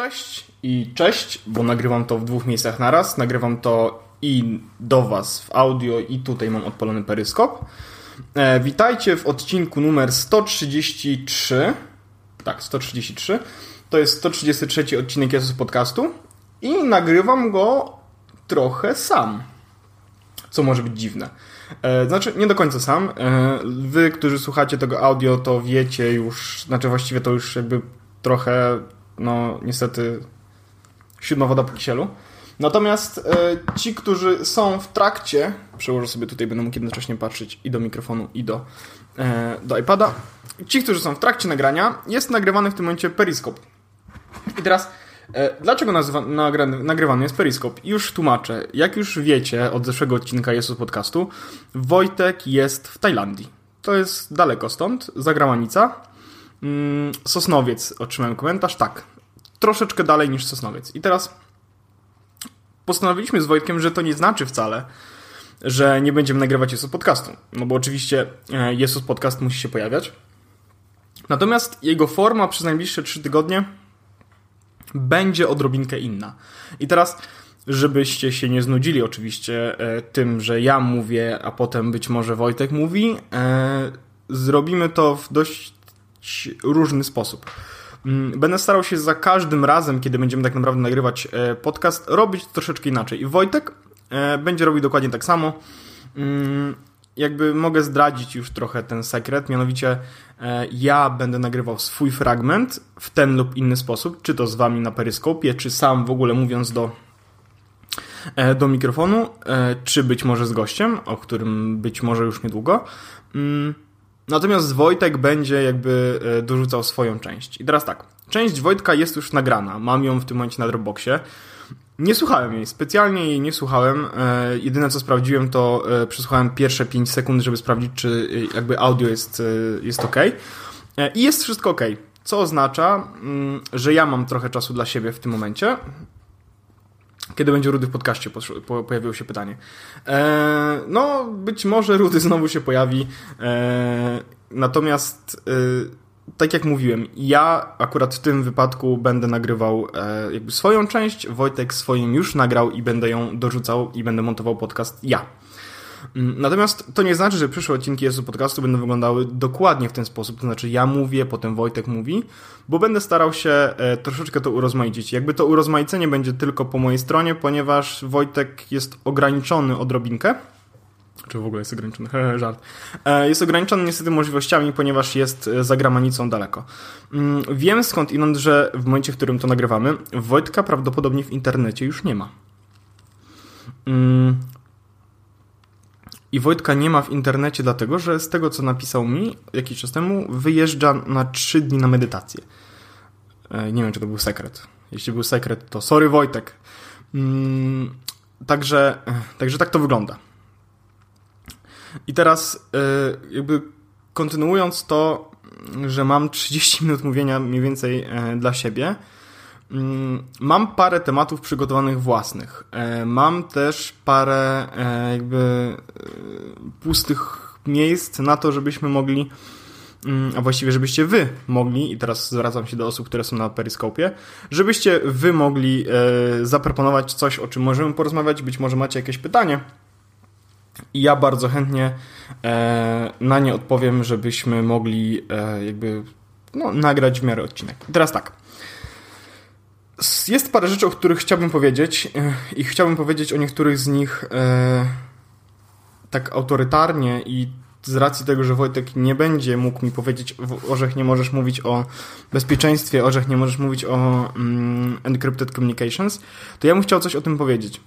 Cześć i cześć, bo nagrywam to w dwóch miejscach naraz. Nagrywam to i do Was w audio, i tutaj mam odpalony peryskop. E, witajcie w odcinku numer 133. Tak, 133. To jest 133 odcinek Jesus Podcastu i nagrywam go trochę sam. Co może być dziwne. E, znaczy, nie do końca sam. E, wy, którzy słuchacie tego audio, to wiecie już, znaczy właściwie to już jakby trochę no niestety siódma woda po kisielu. Natomiast e, ci, którzy są w trakcie, przełożę sobie tutaj, będę mógł jednocześnie patrzeć i do mikrofonu, i do, e, do iPada. Ci, którzy są w trakcie nagrania, jest nagrywany w tym momencie Periscope. I teraz, e, dlaczego nazywa, nagrany, nagrywany jest Periscope? Już tłumaczę. Jak już wiecie od zeszłego odcinka Jesus Podcastu, Wojtek jest w Tajlandii. To jest daleko stąd, zagranica. Mm, Sosnowiec, otrzymałem komentarz, tak. Troszeczkę dalej niż Sosnowiec. I teraz postanowiliśmy z Wojtkiem, że to nie znaczy wcale, że nie będziemy nagrywać Jesus Podcastu. No bo oczywiście e, Jesus Podcast musi się pojawiać. Natomiast jego forma przez najbliższe trzy tygodnie będzie odrobinkę inna. I teraz, żebyście się nie znudzili oczywiście e, tym, że ja mówię, a potem być może Wojtek mówi, e, zrobimy to w dość różny sposób. Mm, będę starał się za każdym razem, kiedy będziemy tak naprawdę nagrywać e, podcast, robić troszeczkę inaczej. I Wojtek e, będzie robił dokładnie tak samo. Mm, jakby mogę zdradzić już trochę ten sekret, mianowicie e, ja będę nagrywał swój fragment w ten lub inny sposób, czy to z wami na peryskopie, czy sam w ogóle mówiąc do, do mikrofonu, czy być może z gościem, o którym być może już niedługo. Natomiast Wojtek będzie jakby e, dorzucał swoją część. I teraz tak, część Wojtka jest już nagrana, mam ją w tym momencie na Dropboxie. Nie słuchałem jej, specjalnie jej nie słuchałem. E, jedyne co sprawdziłem to e, przesłuchałem pierwsze 5 sekund, żeby sprawdzić, czy jakby audio jest, jest ok. I jest wszystko ok. Co oznacza, mm, że ja mam trochę czasu dla siebie w tym momencie. Kiedy będzie Rudy w podcaście? Pojawiło się pytanie. Eee, no, być może Rudy znowu się pojawi. Eee, natomiast, e, tak jak mówiłem, ja akurat w tym wypadku będę nagrywał e, jakby swoją część, Wojtek swoim już nagrał i będę ją dorzucał i będę montował podcast ja. Mm, natomiast to nie znaczy, że przyszłe odcinki Jezu Podcastu będą wyglądały dokładnie w ten sposób. To znaczy ja mówię, potem Wojtek mówi, bo będę starał się e, troszeczkę to urozmaicić. Jakby to urozmaicenie będzie tylko po mojej stronie, ponieważ Wojtek jest ograniczony odrobinkę. Czy w ogóle jest ograniczony? Żart. E, jest ograniczony niestety możliwościami, ponieważ jest e, za gramanicą daleko. Mm, wiem skąd inąd, że w momencie, w którym to nagrywamy, Wojtka prawdopodobnie w internecie już nie ma. I Wojtka nie ma w internecie, dlatego że z tego, co napisał mi jakiś czas temu, wyjeżdża na trzy dni na medytację. E, nie wiem, czy to był sekret. Jeśli był sekret, to sorry Wojtek. Mm, także, e, także tak to wygląda. I teraz e, jakby kontynuując to, że mam 30 minut mówienia mniej więcej dla siebie, mam parę tematów przygotowanych własnych. E, mam też parę e, jakby e, pustych miejsc na to, żebyśmy mogli mm, a właściwie żebyście wy mogli, i teraz zwracam się do osób, które są na periskopie, żebyście wy mogli zaproponować coś, o czym możemy porozmawiać, być może macie jakieś pytanie i ja bardzo chętnie na nie odpowiem, żebyśmy mogli jakby no, nagrać w miarę odcinek. I teraz tak, jest parę rzeczy, o których chciałbym powiedzieć e, i chciałbym powiedzieć o niektórych z nich e, tak autorytarnie i z racji tego, że Wojtek nie będzie mógł mi powiedzieć, Orzech nie możesz mówić o bezpieczeństwie, Orzech nie możesz mówić o mm, encrypted communications, to ja bym chciał coś o tym powiedzieć.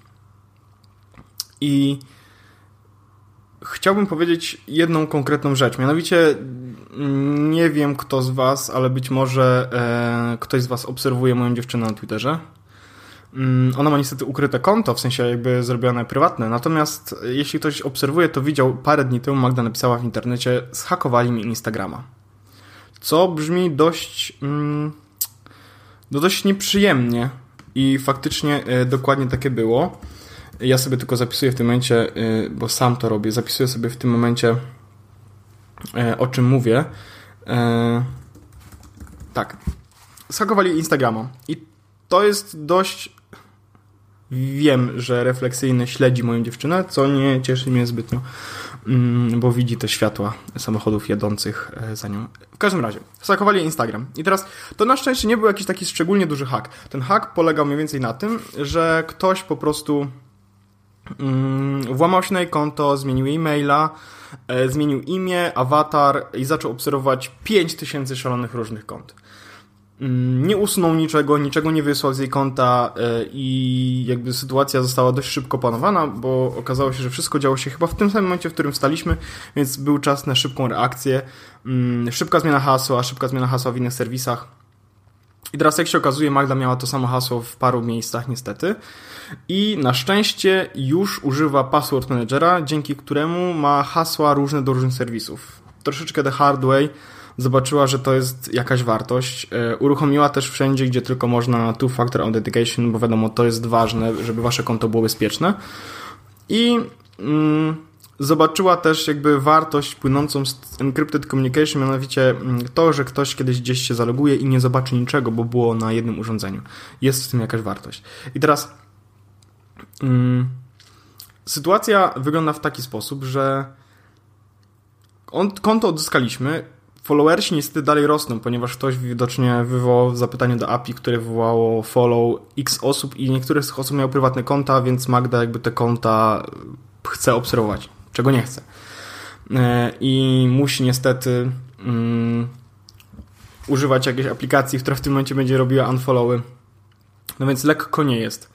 I chciałbym powiedzieć jedną konkretną rzecz. Mianowicie nie wiem kto z Was, ale być może e, ktoś z Was obserwuje moją dziewczynę na Twitterze. Mm, ona ma niestety ukryte konto, w sensie jakby zrobione prywatne. Natomiast jeśli ktoś obserwuje, to widział parę dni temu Magda napisała w internecie zhakowali mi Instagrama. Co brzmi dość mm, no dość nieprzyjemnie i faktycznie e, dokładnie takie było. Ja sobie tylko zapisuję w tym momencie, y, bo sam to robię, zapisuję sobie w tym momencie e, o czym mówię. E, tak. Skakowali Instagrama. I to jest dość wiem, że refleksyjny śledzi moją dziewczynę, co nie cieszy mnie zbytnio, mm, bo widzi te światła samochodów jadących za nią. W każdym razie, sakowali Instagram. I teraz, to na szczęście nie był jakiś taki szczególnie duży hak. Ten hak polegał mniej więcej na tym, że ktoś po prostu włamał się na jej konto, zmienił jej maila, e, zmienił imię, awatar i zaczął obserwować 5000 szalonych różnych kont. Mm, nie usunął niczego, niczego nie wysłał z jej konta e, i jakby sytuacja została dość szybko panowana, bo okazało się, że wszystko działo się chyba w tym samym momencie, w którym wstaliśmy, więc był czas na szybką reakcję. Mm, szybka zmiana hasła, szybka zmiana hasła w innych serwisach. I teraz jak się okazuje, Magda miała to samo hasło w paru miejscach niestety. I na szczęście już używa password managera, dzięki któremu ma hasła różne do różnych serwisów. Troszeczkę the hard way, zobaczyła, że to jest jakaś wartość. E, uruchomiła też wszędzie, gdzie tylko można two-factor authentication, bo wiadomo, to jest ważne, żeby wasze konto było bezpieczne. I mm, zobaczyła też jakby wartość płynącą z encrypted communication, mianowicie mm, to, że ktoś kiedyś gdzieś się zaloguje i nie zobaczy niczego, bo było na jednym urządzeniu. Jest w tym jakaś wartość. I teraz mm, sytuacja wygląda w taki sposób, że on, konto odzyskaliśmy, followersi niestety dalej rosną, ponieważ ktoś widocznie wywołał zapytanie do API, które wywołało follow x osób i niektóre z tych osób miały prywatne konta, więc Magda jakby te konta chce obserwować, czego nie chce. E, I musi niestety um, używać jakiejś aplikacji, która w tym momencie będzie robiła unfollowy. No więc lekko nie jest.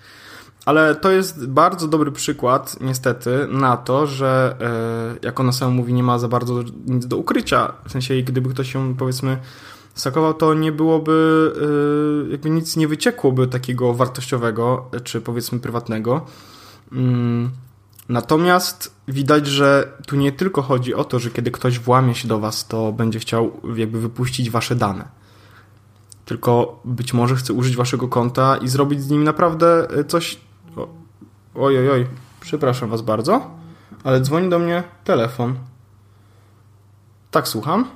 Ale to jest bardzo dobry przykład, niestety, na to, że e, jak ona sama mówi, nie ma za bardzo nic do ukrycia. W sensie, gdyby ktoś się, powiedzmy, sakował, to nie byłoby, e, jakby nic nie wyciekłoby takiego wartościowego, czy powiedzmy prywatnego. Natomiast widać, że tu nie tylko chodzi o to, że kiedy ktoś włamie się do Was, to będzie chciał jakby wypuścić Wasze dane tylko być może chce użyć waszego konta i zrobić z nim naprawdę e, coś Oj, oj, oj, przepraszam was bardzo, ale dzwoni do mnie telefon. Tak, słucham.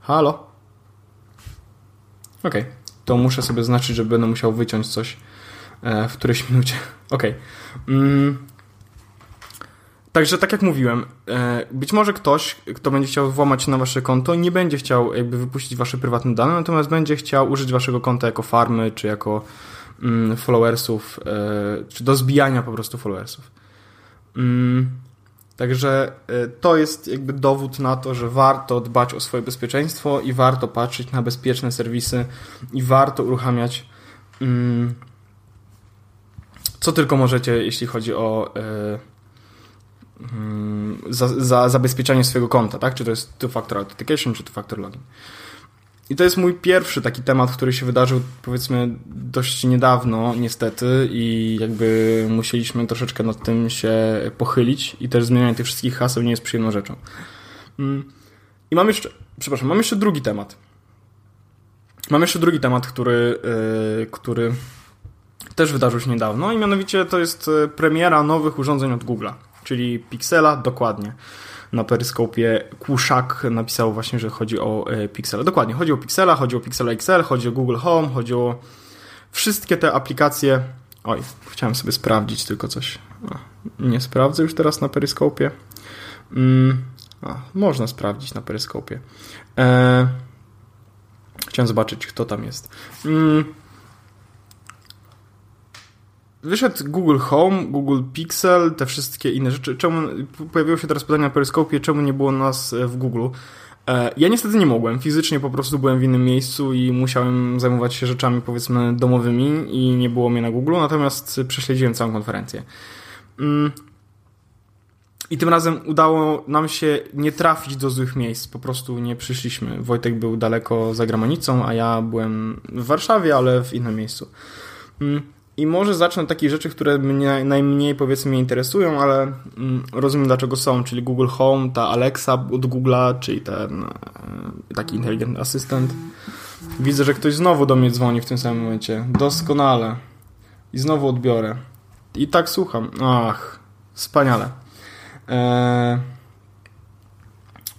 Halo? Okej, okay. to muszę sobie znaczyć, że będę musiał wyciąć coś w którejś minucie. Okej. Okay. Mm. Także tak jak mówiłem, e, być może ktoś, kto będzie chciał włamać na wasze konto, nie będzie chciał jakby wypuścić wasze prywatne dane, natomiast będzie chciał użyć waszego konta jako farmy, czy jako Mm, followersów, e, czy do zbijania po prostu followersów. Mm, także e, to jest jakby dowód na to, że warto dbać o swoje bezpieczeństwo i warto patrzeć na bezpieczne serwisy i warto uruchamiać co tylko możecie, jeśli chodzi o e, za, za zabezpieczanie swojego konta, tak? Czy to jest two-factor authentication, czy two-factor login. I to jest mój pierwszy taki temat, który się wydarzył powiedzmy dość niedawno, niestety, i jakby musieliśmy troszeczkę nad tym się pochylić i też zmienianie tych wszystkich haseł nie jest przyjemną rzeczą. Mm. I mam jeszcze, przepraszam, mam jeszcze drugi temat. Mam jeszcze drugi temat, który, yy, który też wydarzył się niedawno i mianowicie to jest y, premiera nowych urządzeń od Google'a, czyli Pixela dokładnie na peryskopie Kłuszak napisał właśnie, że chodzi o e, Pixela. Dokładnie, chodzi o Pixela, chodzi o Pixela XL, chodzi o Google Home, chodzi o wszystkie te aplikacje. Oj, chciałem sobie sprawdzić tylko coś. nie sprawdzę już teraz na peryskopie. Mm, można sprawdzić na peryskopie. E, chciałem zobaczyć, kto tam jest. Mm, wyszedł Google Home, Google Pixel, te wszystkie inne rzeczy. Czemu pojawiło się teraz pytanie na Peryskopie, czemu nie było nas e, w Google? E, ja niestety nie mogłem. Fizycznie po prostu byłem w innym miejscu i musiałem zajmować się rzeczami powiedzmy domowymi i nie było mnie na Google, natomiast prześledziłem całą konferencję. Mm. I tym razem udało nam się nie trafić do złych miejsc, po prostu nie przyszliśmy. Wojtek był daleko za granicą, a ja byłem w Warszawie, ale w innym miejscu. I może zacznę od takich rzeczy, które mnie najmniej powiedzmy mnie interesują, ale mm, rozumiem dlaczego są, czyli Google Home, ta Alexa od Google'a, czyli ten e, taki inteligentny asystent. Widzę, że ktoś znowu do mnie dzwoni w tym samym momencie. Doskonale. I znowu odbiorę. I tak słucham. Ach, wspaniale. Eee...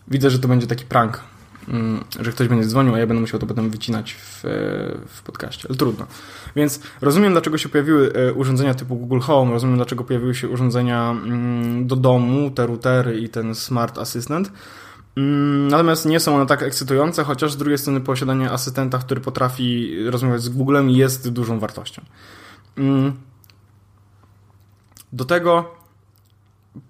Widzę, że to będzie taki prank. Mm, że ktoś będzie dzwonił, a ja będę musiał to potem wycinać w, w podcaście, ale trudno. Więc rozumiem, dlaczego się pojawiły e, urządzenia typu Google Home, rozumiem, dlaczego pojawiły się urządzenia mm, do domu, te routery i ten Smart Assistant. Mm, natomiast nie są one tak ekscytujące, chociaż z drugiej strony posiadanie asystenta, który potrafi rozmawiać z Googlem jest dużą wartością. Do tego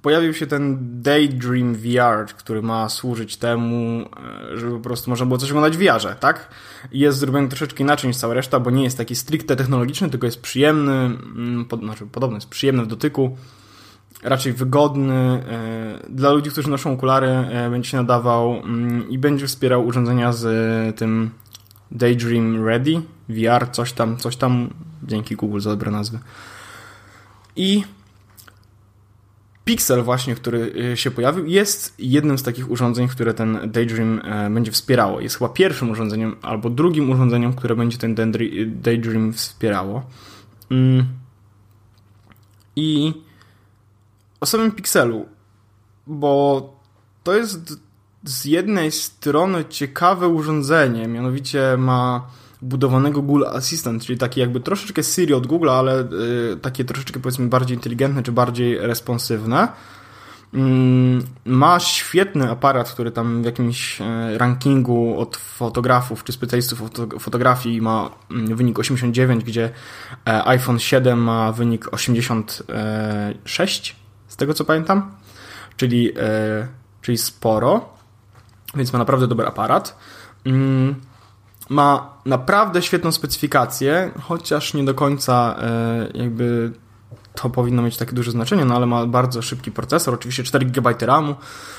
pojawił się ten Daydream VR, który ma służyć temu, e, żeby po prostu można było coś oglądać w VR-ze, tak? Jest zrobiony troszeczkę inaczej niż cała reszta, bo nie jest taki stricte technologiczny, tylko jest przyjemny, mm, pod, znaczy podobny, jest przyjemny w dotyku, raczej wygodny. E, dla ludzi, którzy noszą okulary, e, będzie się nadawał mm, i będzie wspierał urządzenia z tym Daydream Ready, VR, coś tam, coś tam, dzięki Google za dobre nazwy. I Pixel właśnie, który y, się pojawił, jest jednym z takich urządzeń, które ten Daydream e, będzie wspierało. Jest chyba pierwszym urządzeniem albo drugim urządzeniem, które będzie ten Daydream wspierało. Mm. I o samym Pixelu, bo to jest z jednej strony ciekawe urządzenie, mianowicie ma budowanego Google Assistant, czyli taki jakby troszeczkę Siri od Google, ale y, takie troszeczkę powiedzmy bardziej inteligentne czy bardziej responsywne. Mm, ma świetny aparat, który tam w jakimś e, rankingu od fotografów czy specjalistów fotografii ma mm, wynik 89, gdzie e, iPhone 7 ma wynik 86, z tego co pamiętam, czyli, e, czyli sporo, więc ma naprawdę dobry aparat. Ma naprawdę świetną specyfikację, chociaż nie do końca e, jakby to powinno mieć takie duże znaczenie, no ale ma bardzo szybki procesor, oczywiście 4 GB RAMu.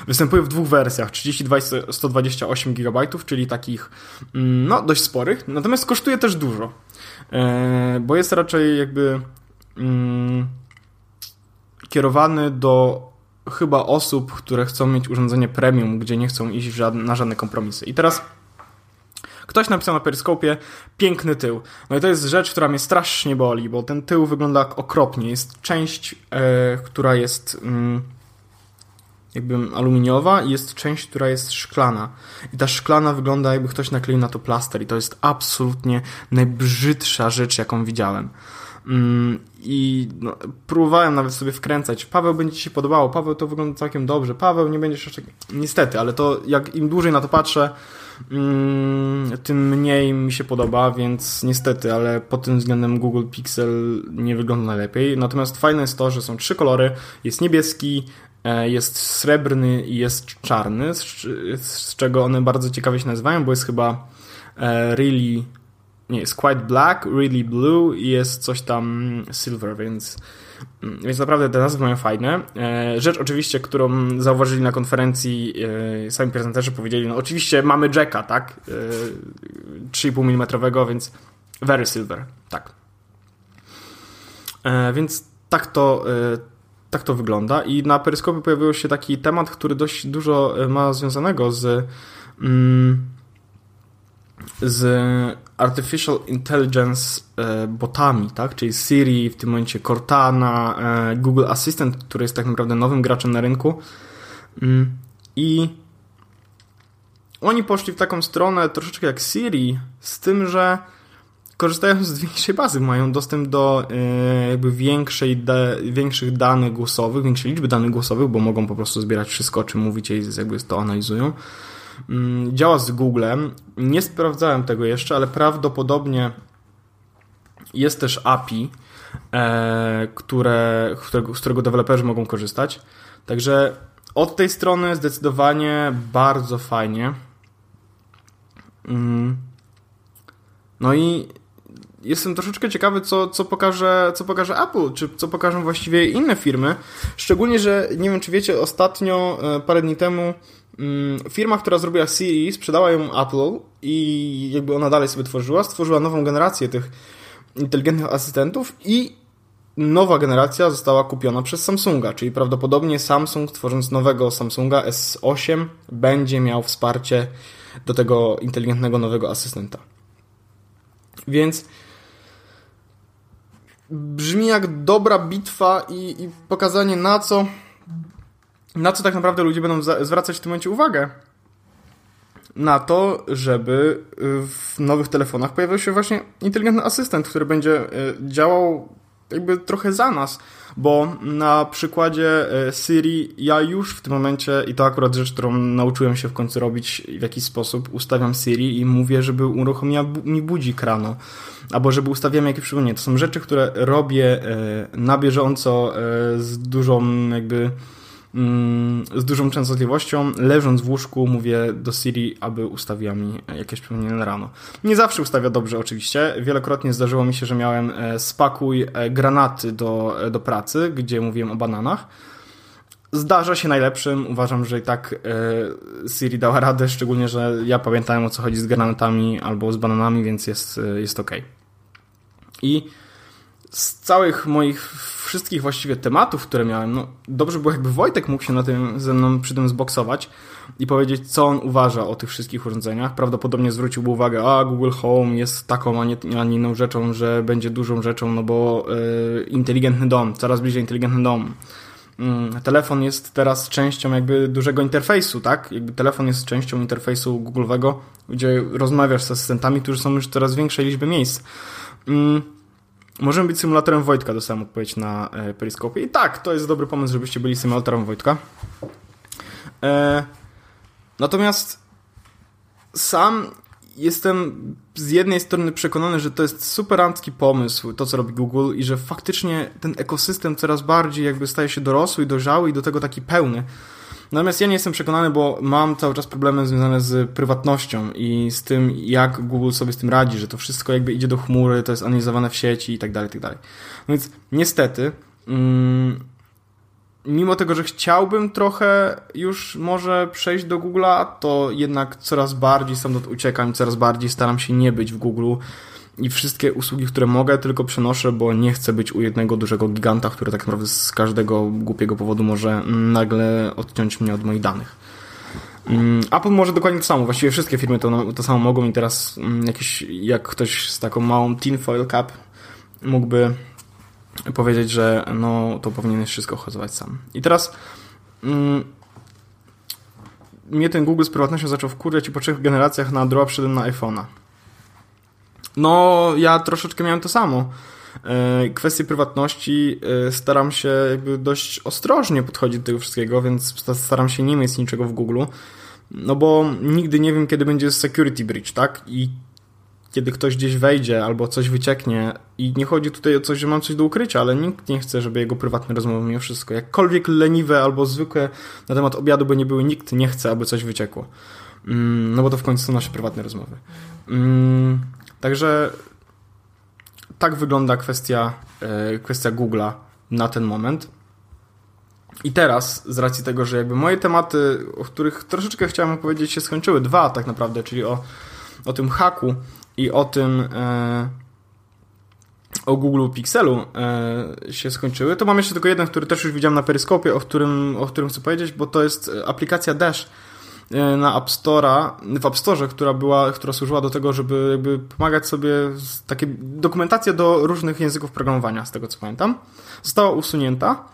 Występuje w dwóch wersjach, 32 i 128 GB, czyli takich mm, no dość sporych, natomiast kosztuje też dużo, e, bo jest raczej jakby mm, kierowany do chyba osób, które chcą mieć urządzenie premium, gdzie nie chcą iść na żadne kompromisy. I teraz Ktoś napisał na peryskopie piękny tył. No i to jest rzecz, która mnie strasznie boli, bo ten tył wygląda okropnie. Jest część, e, która jest mm, jakby aluminiowa i jest część, która jest szklana. I ta szklana wygląda jakby ktoś nakleił na to plaster i to jest absolutnie najbrzydsza rzecz, jaką widziałem. Mm, I no, próbowałem nawet sobie wkręcać. Paweł będzie ci się podobało, Paweł to wygląda całkiem dobrze, Paweł nie będziesz jeszcze. Niestety, ale to jak im dłużej na to patrzę, tym mniej mi się podoba, więc niestety, ale pod tym względem Google Pixel nie wygląda najlepiej. Natomiast fajne jest to, że są trzy kolory. Jest niebieski, e, jest srebrny i jest czarny, z, czego one bardzo ciekawie się nazywają, bo jest chyba e, really nie, jest quite black, really blue i jest coś tam silver, więc Mm, więc naprawdę te nazwy mają fajne. E, rzecz oczywiście, którą zauważyli na konferencji e, sami prezenterzy powiedzieli, no oczywiście mamy Jacka, tak? 3,5 e, mm, więc very silver, tak. Więc tak to, tak to wygląda i na peryskopie pojawił się taki temat, który dość dużo ma związanego z mm, z artificial intelligence e, botami, tak? Czyli Siri, w tym momencie Cortana, e, Google Assistant, który jest tak naprawdę nowym graczem na rynku. Mm, I oni poszli w taką stronę troszeczkę jak Siri, z tym, że korzystają z większej bazy, mają dostęp do e, jakby większej większych danych głosowych, większej liczby danych głosowych, bo mogą po prostu zbierać wszystko, o czym mówicie i jakby to analizują. Mm, działa z Googlem. Nie sprawdzałem tego jeszcze, ale prawdopodobnie jest też API, e, które, z którego deweloperzy mogą korzystać. Także od tej strony zdecydowanie bardzo fajnie. Mm. No i jestem troszeczkę ciekawy, co, co, pokaże, co pokaże Apple, czy co pokażą właściwie inne firmy. Szczególnie, że nie wiem, czy wiecie, ostatnio, e, parę dni temu, firma, która zrobiła Siri, sprzedała ją Apple i jakby ona dalej sobie tworzyła, stworzyła nową generację tych inteligentnych asystentów i nowa generacja została kupiona przez Samsunga, czyli prawdopodobnie Samsung, tworząc nowego Samsunga S8, będzie miał wsparcie do tego inteligentnego nowego asystenta. Więc brzmi jak dobra bitwa i, i pokazanie na co na co tak naprawdę ludzie będą zwracać w tym momencie uwagę. na to, żeby w nowych telefonach pojawił się właśnie inteligentny asystent, który będzie działał jakby trochę za nas, bo na przykładzie Siri ja już w tym momencie, i to akurat rzecz, którą nauczyłem się w końcu robić w jakiś sposób, ustawiam Siri i mówię, żeby uruchomiła mi budzik rano albo żeby ustawiam jakieś przypomnienie. To są rzeczy, które robię na bieżąco z dużą jakby z dużą częstotliwością. Leżąc w łóżku mówię do Siri, aby ustawiła mi jakieś przypomnienie rano. Nie zawsze ustawia dobrze oczywiście. Wielokrotnie zdarzyło mi się, że miałem e, spakuj granaty do, do pracy, gdzie mówiłem o bananach. Zdarza się najlepszym. Uważam, że i tak Siri dała radę, szczególnie, że ja pamiętałem o co chodzi z granatami albo z bananami, więc jest, jest ok. I z całych moich wszystkich właściwie tematów, które miałem, no dobrze było jakby Wojtek mógł się na tym ze mną przy tym zboksować i powiedzieć, co on uważa o tych wszystkich urządzeniach. Prawdopodobnie zwróciłby uwagę, a Google Home jest taką, a nie, a nie inną rzeczą, że będzie dużą rzeczą, no bo yy, inteligentny dom, coraz bliżej inteligentny dom. Yy, telefon jest teraz częścią jakby dużego interfejsu, tak? Jakby telefon jest częścią interfejsu Google'owego, gdzie rozmawiasz z asystentami, którzy są już coraz większej liczby miejsc. Mm, możemy być symulatorem Wojtka, dostałem odpowiedź na e, Periscope. I tak, to jest dobry pomysł, żebyście byli symulatorem Wojtka. E, natomiast sam jestem z jednej strony przekonany, że to jest superancki pomysł, to co robi Google i że faktycznie ten ekosystem coraz bardziej jakby staje się dorosły i dojrzały i do tego taki pełny. Natomiast ja nie jestem przekonany, bo mam cały czas problemy związane z prywatnością i z tym, jak Google sobie z tym radzi, że to wszystko jakby idzie do chmury, to jest analizowane w sieci i tak dalej, tak dalej. No więc niestety, mm, mimo tego, że chciałbym trochę już może przejść do Google'a, to jednak coraz bardziej stamtąd uciekam, coraz bardziej staram się nie być w Google i wszystkie usługi, które mogę, tylko przenoszę, bo nie chcę być u jednego dużego giganta, który tak naprawdę z każdego głupiego powodu może nagle odciąć mnie od moich danych. Mm, Apple może dokładnie to samo, właściwie wszystkie firmy to, to samo mogą i teraz mm, jakiś, jak ktoś z taką małą tinfoil cap mógłby powiedzieć, że no to powinieneś wszystko hodować sam. I teraz mm, mnie ten Google z prywatnością zaczął wkurwiać i po trzech generacjach na Androida przyszedłem na iPhone'a. No, ja troszeczkę miałem to samo. E, kwestie prywatności e, staram się jakby dość ostrożnie podchodzić do tego wszystkiego, więc staram się nie mieć niczego w Google, no bo nigdy nie wiem, kiedy będzie security breach, tak? I kiedy ktoś gdzieś wejdzie albo coś wycieknie i nie chodzi tutaj o coś, że mam coś do ukrycia, ale nikt nie chce, żeby jego prywatne rozmowy mimo wszystko, jakkolwiek leniwe albo zwykłe na temat obiadu by nie były, nikt nie chce, aby coś wyciekło. Mm, no bo to w końcu są nasze prywatne rozmowy. Także tak wygląda kwestia, e, kwestia Google'a na ten moment. I teraz, z racji tego, że jakby moje tematy, o których troszeczkę chciałem opowiedzieć, się skończyły, dwa tak naprawdę, czyli o, o tym haku i o tym e, o Google Pixelu e, się skończyły, to mam jeszcze tylko jeden, który też już widziałem na peryskopie, o którym, o którym chcę powiedzieć, bo to jest aplikacja Dash, E, na App Store'a, w App Store, która była, która służyła do tego, żeby jakby pomagać sobie takie dokumentacja do różnych języków programowania, z tego co pamiętam, została usunięta.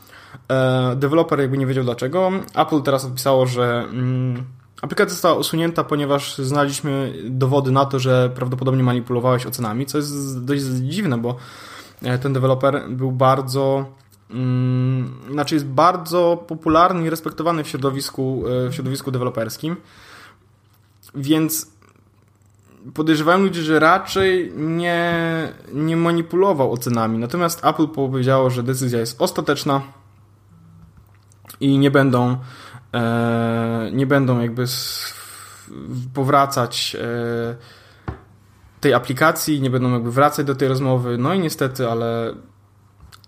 E, deweloper jakby nie wiedział dlaczego. Apple teraz odpisało, że mm, aplikacja została usunięta, ponieważ znaliśmy dowody na to, że prawdopodobnie manipulowałeś ocenami, co jest dość dziwne, bo e, ten deweloper był bardzo znaczy jest bardzo popularny i respektowany w środowisku, e, w środowisku deweloperskim, więc podejrzewałem ludzi, że raczej nie, nie manipulował ocenami. Natomiast Apple powiedziało, że decyzja jest ostateczna i nie będą e, nie będą jakby powracać e, tej aplikacji, nie będą jakby wracać do tej rozmowy. No i niestety, ale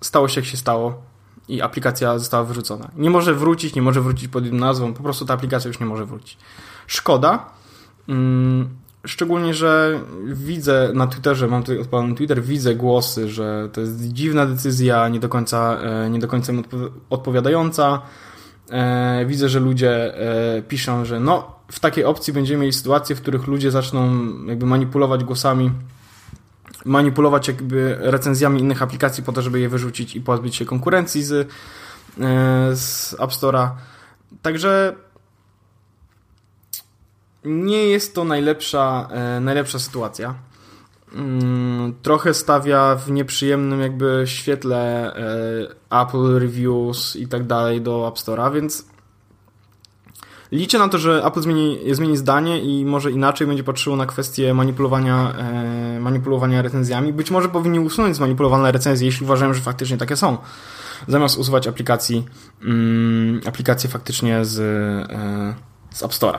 stało się jak się stało i aplikacja została wyrzucona. Nie może wrócić, nie może wrócić pod inną nazwą, po prostu ta aplikacja już nie może wrócić. Szkoda. Mm, szczególnie, że widzę na Twitterze, mam tutaj odpalony Twitter, widzę głosy, że to jest dziwna decyzja, nie do końca, e, nie do końca odpowiadająca. E, widzę, że ludzie e, piszą, że no, w takiej opcji będziemy mieli sytuacje, w których ludzie zaczną jakby manipulować głosami manipulować jakby recenzjami innych aplikacji po to, żeby je wyrzucić i pozbyć się konkurencji z, e, z App Store'a. Także nie jest to najlepsza, e, najlepsza sytuacja. Mm, trochę stawia w nieprzyjemnym jakby świetle e, Apple Reviews i tak dalej do App Store'a, więc liczę na to, że Apple zmieni, zmieni zdanie i może inaczej będzie patrzyło na kwestię manipulowania, e, manipulowania recenzjami. Być może powinni usunąć zmanipulowane recenzje, jeśli uważają, że faktycznie takie są. Zamiast usuwać aplikacji, mm, aplikacje faktycznie z, z App Store'a.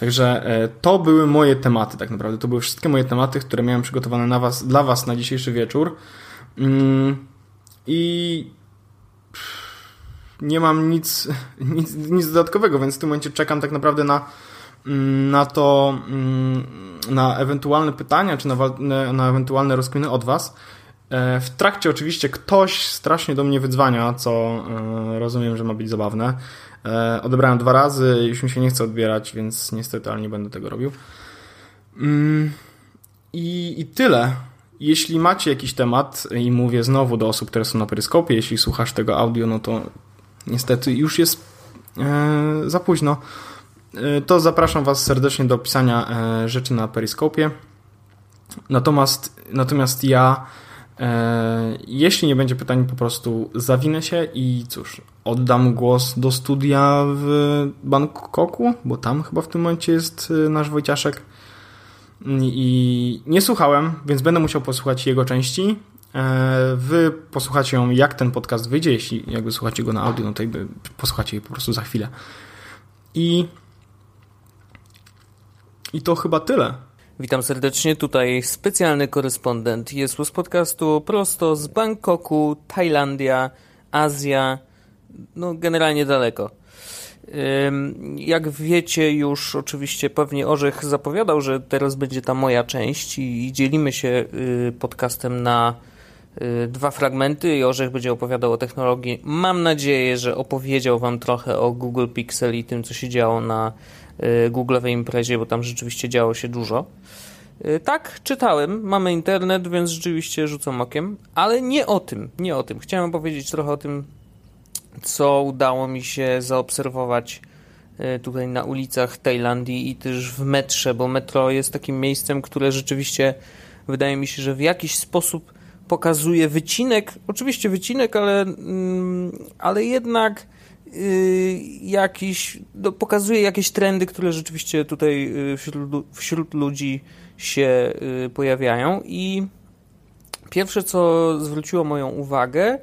Także e, to były moje tematy, tak naprawdę. To były wszystkie moje tematy, które miałem przygotowane na was, dla Was na dzisiejszy wieczór. Mm, I nie mam nic, nic, nic dodatkowego, więc w tym momencie czekam tak naprawdę na, mm, na to, mm, na ewentualne pytania, czy na, na ewentualne rozkminy od Was. E, w trakcie oczywiście ktoś strasznie do mnie wydzwania, co e, rozumiem, że ma być zabawne. E, odebrałem dwa razy, już mi się nie chce odbierać, więc niestety, ale nie będę tego robił. Mm, I, I tyle. Jeśli macie jakiś temat, i mówię znowu do osób, które są na peryskopie, jeśli słuchasz tego audio, no to niestety już jest e, za późno. E, to zapraszam Was serdecznie do opisania e, rzeczy na peryskopie. Natomiast, natomiast ja jeśli nie będzie pytań, po prostu zawinę się i cóż, oddam głos do studia w Bangkoku, bo tam chyba w tym momencie jest nasz Wojciaszek. I nie słuchałem, więc będę musiał posłuchać jego części. E, wy posłuchacie ją, jak ten podcast wyjdzie, jeśli jakby słuchacie go na audio, no to jakby posłuchacie jej po prostu za chwilę. I i to chyba tyle. Witam serdecznie, tutaj specjalny korespondent jest z podcastu prosto z Bangkoku, Tajlandia, Azja, no generalnie daleko. Jak wiecie już oczywiście pewnie Orzech zapowiadał, że teraz będzie ta moja część i dzielimy się y, podcastem na dwa fragmenty i Orzech będzie opowiadał o technologii. Mam nadzieję, że opowiedział Wam trochę o Google Pixel i tym, co się działo na Y, Google'owej imprezie, bo tam rzeczywiście działo się dużo. Y, tak, czytałem, mamy internet, więc rzeczywiście rzucam okiem, ale nie o tym, nie o tym. Chciałem powiedzieć trochę o tym, co udało mi się zaobserwować y, tutaj na ulicach Tajlandii i też w metrze, bo metro jest takim miejscem, które rzeczywiście wydaje mi się, że w jakiś sposób pokazuje wycinek, oczywiście wycinek, ale, mm, ale jednak Y, jakiś, no, pokazuje jakieś trendy, które rzeczywiście tutaj y, wśród, wśród ludzi się y, pojawiają i pierwsze, co zwróciło moją uwagę,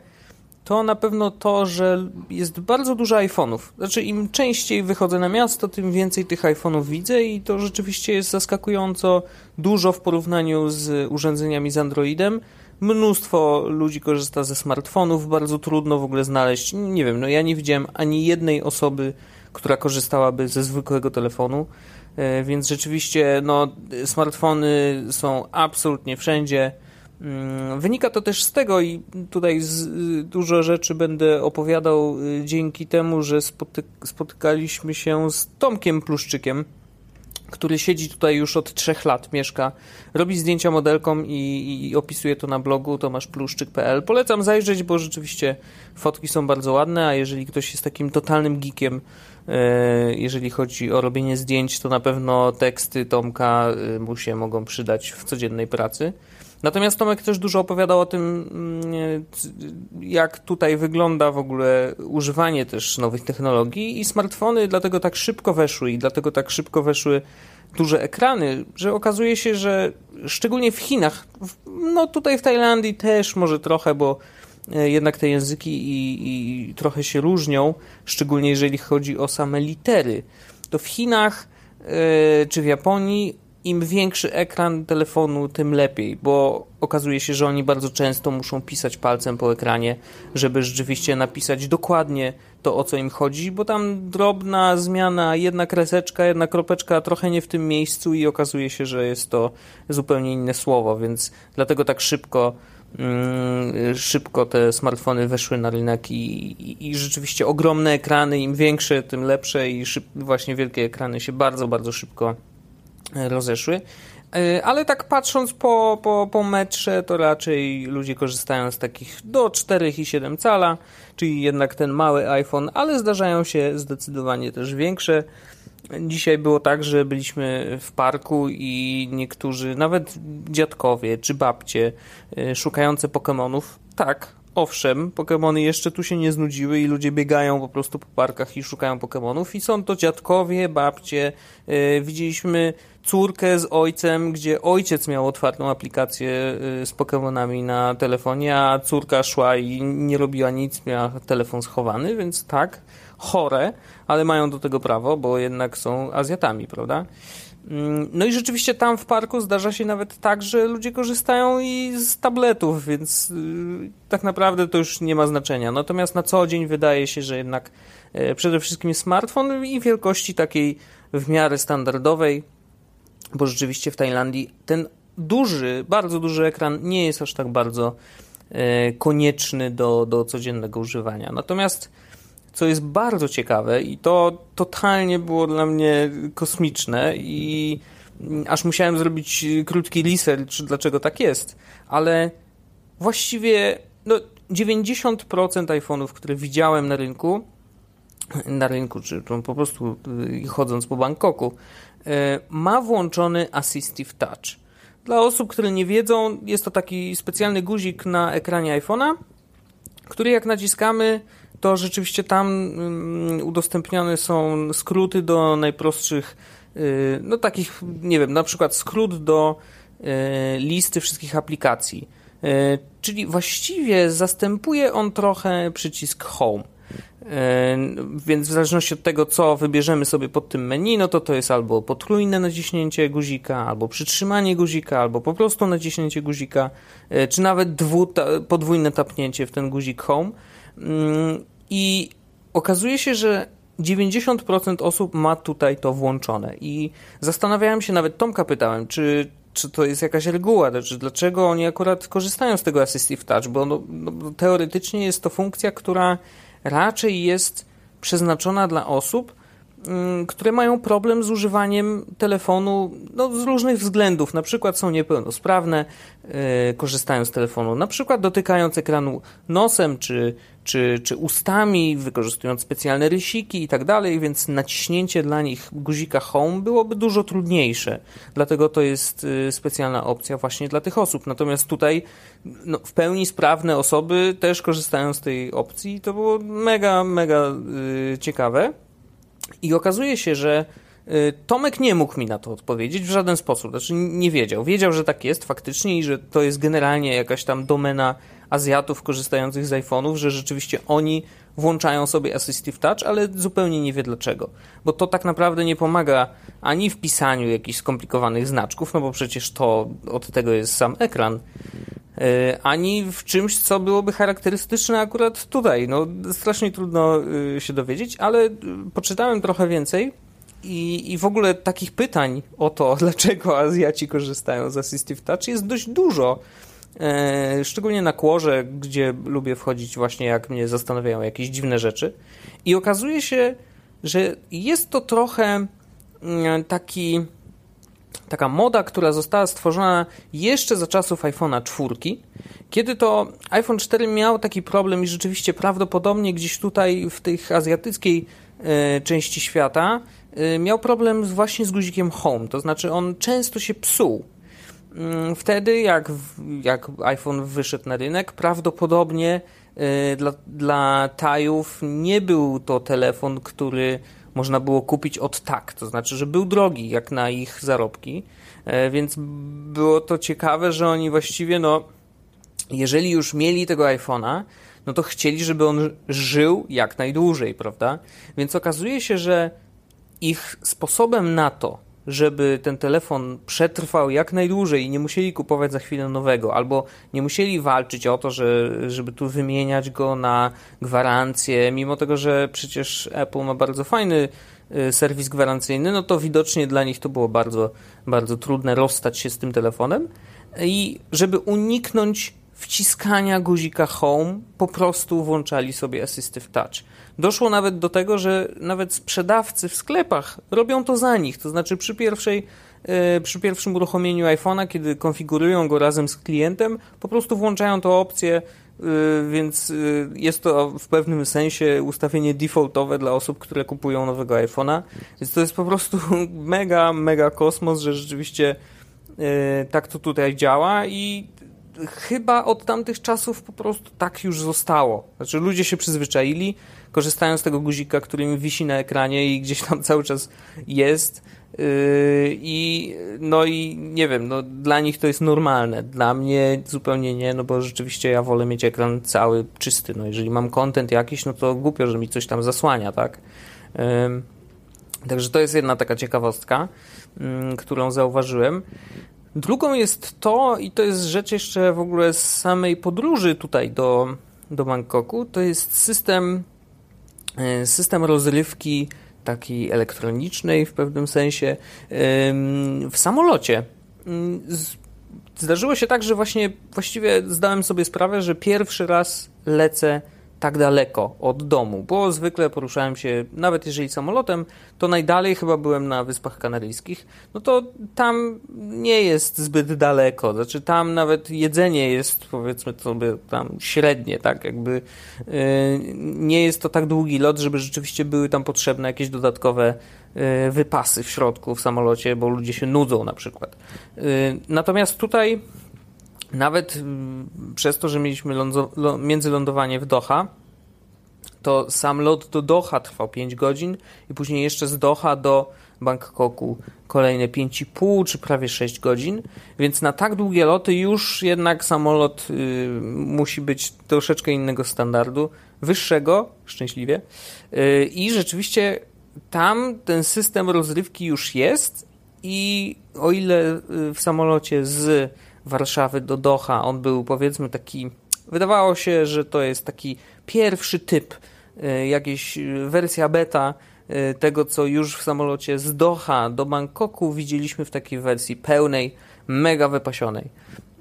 to na pewno to, że jest bardzo dużo iPhone'ów. Znaczy, im częściej wychodzę na miasto, tym więcej tych iPhone'ów widzę i to rzeczywiście jest zaskakująco dużo w porównaniu z urządzeniami z Androidem. Mnóstwo ludzi korzysta ze smartfonów, bardzo trudno w ogóle znaleźć, nie wiem, no ja nie widziałem ani jednej osoby, która korzystałaby ze zwykłego telefonu, e, więc rzeczywiście no, smartfony są absolutnie wszędzie. Mm, wynika to też z tego i tutaj z, dużo rzeczy będę opowiadał e, dzięki temu, że spotyk spotykaliśmy się z Tomkiem Pluszczykiem, który siedzi tutaj już od trzech lat, mieszka, robi zdjęcia modelkom i, i opisuje to na blogu tomaszpluszczyk.pl. Polecam zajrzeć, bo rzeczywiście fotki są bardzo ładne, a jeżeli ktoś jest takim totalnym geekiem, e, jeżeli chodzi o robienie zdjęć, to na pewno teksty Tomka e, mu się mogą przydać w codziennej pracy. Natomiast Tomek też dużo opowiadał o tym, mm, jak tutaj wygląda w ogóle używanie też nowych technologii i smartfony dlatego tak szybko weszły i dlatego tak szybko weszły duże ekrany, że okazuje się, że szczególnie w Chinach, no tutaj w Tajlandii też może trochę, bo e, jednak te języki i, i trochę się różnią, szczególnie jeżeli chodzi o same litery. To w Chinach yy, czy w Japonii im większy ekran telefonu, tym lepiej, bo okazuje się, że oni bardzo często muszą pisać palcem po ekranie, żeby rzeczywiście napisać dokładnie to, o co im chodzi, bo tam drobna zmiana, jedna kreseczka, jedna kropeczka trochę nie w tym miejscu i okazuje się, że jest to zupełnie inne słowo, więc dlatego tak szybko mm, szybko te smartfony weszły na rynek i, i, i, rzeczywiście ogromne ekrany, im większe, tym lepsze i szyb, właśnie wielkie ekrany się bardzo, bardzo szybko rozeszły. E, ale tak patrząc po, po, po metrze, to raczej ludzie korzystają z takich do 4,7 cala, czyli jednak ten mały iPhone, ale zdarzają się zdecydowanie też większe Dzisiaj było tak, że byliśmy w parku i niektórzy, nawet dziadkowie czy babcie, y, szukające Pokémonów, tak, owszem, Pokémony jeszcze tu się nie znudziły i ludzie biegają po prostu po parkach i szukają Pokémonów i są to dziadkowie, babcie. Yy, widzieliśmy córkę z ojcem, gdzie ojciec miał otwartą aplikację yy, z Pokémonami na telefonie, a córka szła i nie robiła nic, miała telefon schowany, więc tak, chore, ale mają do tego prawo, bo jednak są Azjatami, prawda? No i rzeczywiście tam w parku zdarza się nawet tak, że ludzie korzystają i z tabletów, więc yy, tak naprawdę to już nie ma znaczenia. Natomiast na co dzień wydaje się, że jednak yy, przede wszystkim smartfon i wielkości takiej w miarę standardowej, bo rzeczywiście w Tajlandii ten duży, bardzo duży ekran nie jest aż tak bardzo yy, konieczny do, do codziennego używania. Natomiast co jest bardzo ciekawe i to totalnie było dla mnie kosmiczne i aż musiałem zrobić krótki research, dlaczego tak jest, ale właściwie no, 90% iPhone'ów, które widziałem na rynku, na rynku, czy po prostu y, chodząc po Bangkoku, y, ma włączony Assistive Touch. Dla osób, które nie wiedzą, jest to taki specjalny guzik na ekranie iPhone'a, który jak naciskamy, to rzeczywiście tam mm, udostępniane są skróty do najprostszych, y, no takich, nie wiem, na przykład skrót do y, listy wszystkich aplikacji. Y, czyli właściwie zastępuje on trochę przycisk Home. Więc w zależności od tego, co wybierzemy sobie pod tym menu, no to to jest albo potrójne naciśnięcie guzika, albo przytrzymanie guzika, albo po prostu naciśnięcie guzika, czy nawet dwu, podwójne tapnięcie w ten guzik Home. Mm, I okazuje się, że 90% osób ma tutaj to włączone. I zastanawiałem się, nawet Tomka pytałem, czy, czy to jest jakaś reguła, czy dlaczego oni akurat korzystają z tego Assistive Touch, bo no, no, teoretycznie jest to funkcja, która raczej jest przeznaczona dla osób, Mm, które mają problem z używaniem telefonu no, z różnych względów. Na przykład są niepełnosprawne, yy, korzystają z telefonu, na przykład dotykając ekranu nosem czy, czy, czy ustami, wykorzystując specjalne rysiki i tak dalej, więc naciśnięcie dla nich guzika Home byłoby dużo trudniejsze. Dlatego to jest yy, specjalna opcja właśnie dla tych osób. Natomiast tutaj no, w pełni sprawne osoby też korzystają z tej opcji i to było mega, mega yy, ciekawe. I okazuje się, że y, Tomek nie mógł mi na to odpowiedzieć w żaden sposób. Znaczy nie wiedział. Wiedział, że tak jest faktycznie i że to jest generalnie jakaś tam domena Azjatów korzystających z iPhone'ów, że rzeczywiście oni włączają sobie Assistive Touch, ale zupełnie nie wie dlaczego. Bo to tak naprawdę nie pomaga ani w pisaniu jakichś skomplikowanych znaczków, no bo przecież to od tego jest sam ekran, y, ani w czymś, co byłoby charakterystyczne akurat tutaj. No, strasznie trudno y, się dowiedzieć, ale y, poczytałem trochę więcej i, i w ogóle takich pytań o to, dlaczego Azjaci korzystają z Assistive Touch jest dość dużo. E, szczególnie na kłorze, gdzie lubię wchodzić właśnie jak mnie zastanawiają jakieś dziwne rzeczy. I okazuje się, że jest to trochę mm, taki taka moda, która została stworzona jeszcze za czasów iPhone'a 4, kiedy to iPhone 4 miał taki problem i rzeczywiście prawdopodobnie gdzieś tutaj w tej azjatyckiej e, części świata e, miał problem właśnie z guzikiem Home, to znaczy on często się psuł. Mm, wtedy, jak, jak iPhone wyszedł na rynek, prawdopodobnie y, dla, dla Tajów nie był to telefon, który można było kupić od tak, to znaczy, że był drogi jak na ich zarobki, y, więc było to ciekawe, że oni właściwie, no, jeżeli już mieli tego iPhone'a, no to chcieli, żeby on żył jak najdłużej, prawda? Więc okazuje się, że ich sposobem na to, żeby ten telefon przetrwał jak najdłużej i nie musieli kupować za chwilę nowego, albo nie musieli walczyć o to, że, żeby tu wymieniać go na gwarancję, mimo tego, że przecież Apple ma bardzo fajny y, serwis gwarancyjny, no to widocznie dla nich to było bardzo, bardzo trudne rozstać się z tym telefonem. I żeby uniknąć wciskania guzika Home po prostu włączali sobie Assistive Touch. Doszło nawet do tego, że nawet sprzedawcy w sklepach robią to za nich. To znaczy przy pierwszej e, przy pierwszym uruchomieniu iPhone'a, kiedy konfigurują go razem z klientem, po prostu włączają tę opcję więc jest to w pewnym sensie ustawienie defaultowe dla osób, które kupują nowego iPhone'a. Więc to jest po prostu mega, mega kosmos, że rzeczywiście tak to tutaj działa i chyba od tamtych czasów po prostu tak już zostało. Znaczy ludzie się przyzwyczaili, korzystają z tego guzika, który im wisi na ekranie i gdzieś tam cały czas jest. Yy, I no i nie wiem, no, dla nich to jest normalne. Dla mnie zupełnie nie, no bo rzeczywiście ja wolę mieć ekran cały czysty. No jeżeli mam content jakiś, no to głupio, że mi coś tam zasłania, tak? Yy, także to jest jedna taka ciekawostka, yy, którą zauważyłem. Drugą jest to, i to jest rzecz jeszcze w ogóle z samej podróży tutaj do, do Bangkoku, to jest system, e, system rozrywki takiej elektronicznej w pewnym sensie w samolocie. Mm, zdarzyło się tak, że właśnie właściwie zdałem sobie sprawę, że pierwszy raz lecę tak daleko od domu, bo zwykle poruszałem się, nawet jeżeli samolotem, to najdalej chyba byłem na Wyspach Kanaryjskich, no to tam nie jest zbyt daleko, znaczy tam nawet jedzenie jest powiedzmy sobie tam średnie, tak, jakby yy, nie jest to tak długi lot, żeby rzeczywiście były tam potrzebne jakieś dodatkowe yy, wypasy w środku w samolocie, bo ludzie się nudzą na przykład. Yy, natomiast tutaj nawet mm, przez to, że mieliśmy międzylądowanie w Doha, to sam lot do Doha trwał 5 godzin i później jeszcze z Doha do Bangkoku kolejne 5,5 czy prawie 6 godzin, więc na tak długie loty już jednak samolot y, musi być troszeczkę innego standardu, wyższego, szczęśliwie. Y, I rzeczywiście tam ten system rozrywki już jest i o ile y, w samolocie z Warszawy do Doha. On był powiedzmy taki, wydawało się, że to jest taki pierwszy typ, e, jakiś wersja beta e, tego, co już w samolocie z Doha do Bangkoku widzieliśmy w takiej wersji pełnej, mega wypasionej.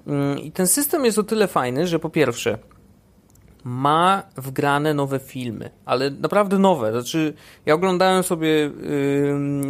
Mm, I ten system jest o tyle fajny, że po pierwsze ma wgrane nowe filmy, ale naprawdę nowe. Znaczy, ja oglądałem sobie